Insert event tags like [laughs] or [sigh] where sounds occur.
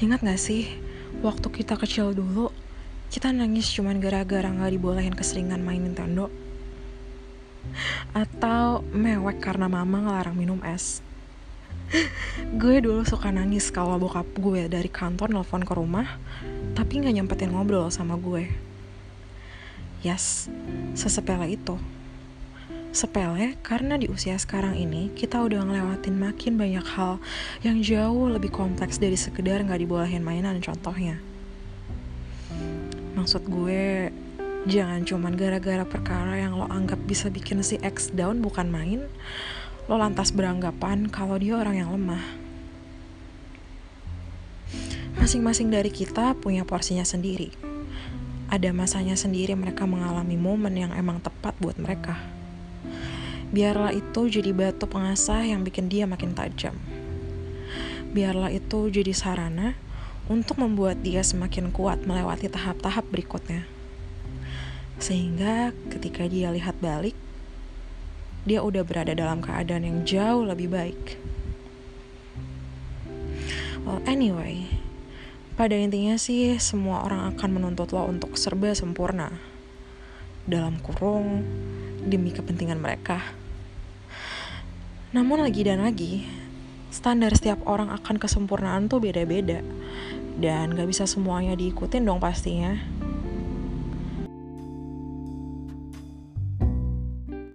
Ingat gak sih, waktu kita kecil dulu, kita nangis cuman gara-gara gak dibolehin keseringan main Nintendo? Atau mewek karena mama ngelarang minum es? [laughs] gue dulu suka nangis kalau bokap gue dari kantor nelfon ke rumah, tapi gak nyempetin ngobrol sama gue. Yes, sesepele itu. Sepele karena di usia sekarang ini kita udah ngelewatin makin banyak hal yang jauh lebih kompleks dari sekedar nggak dibolehin mainan contohnya. Maksud gue jangan cuman gara-gara perkara yang lo anggap bisa bikin si X down bukan main, lo lantas beranggapan kalau dia orang yang lemah. Masing-masing dari kita punya porsinya sendiri. Ada masanya sendiri mereka mengalami momen yang emang tepat buat mereka Biarlah itu jadi batu pengasah yang bikin dia makin tajam. Biarlah itu jadi sarana untuk membuat dia semakin kuat melewati tahap-tahap berikutnya. Sehingga ketika dia lihat balik, dia udah berada dalam keadaan yang jauh lebih baik. Well, anyway, pada intinya sih semua orang akan menuntut lo untuk serba sempurna. Dalam kurung, demi kepentingan mereka. Namun lagi dan lagi, standar setiap orang akan kesempurnaan tuh beda-beda. Dan gak bisa semuanya diikutin dong pastinya.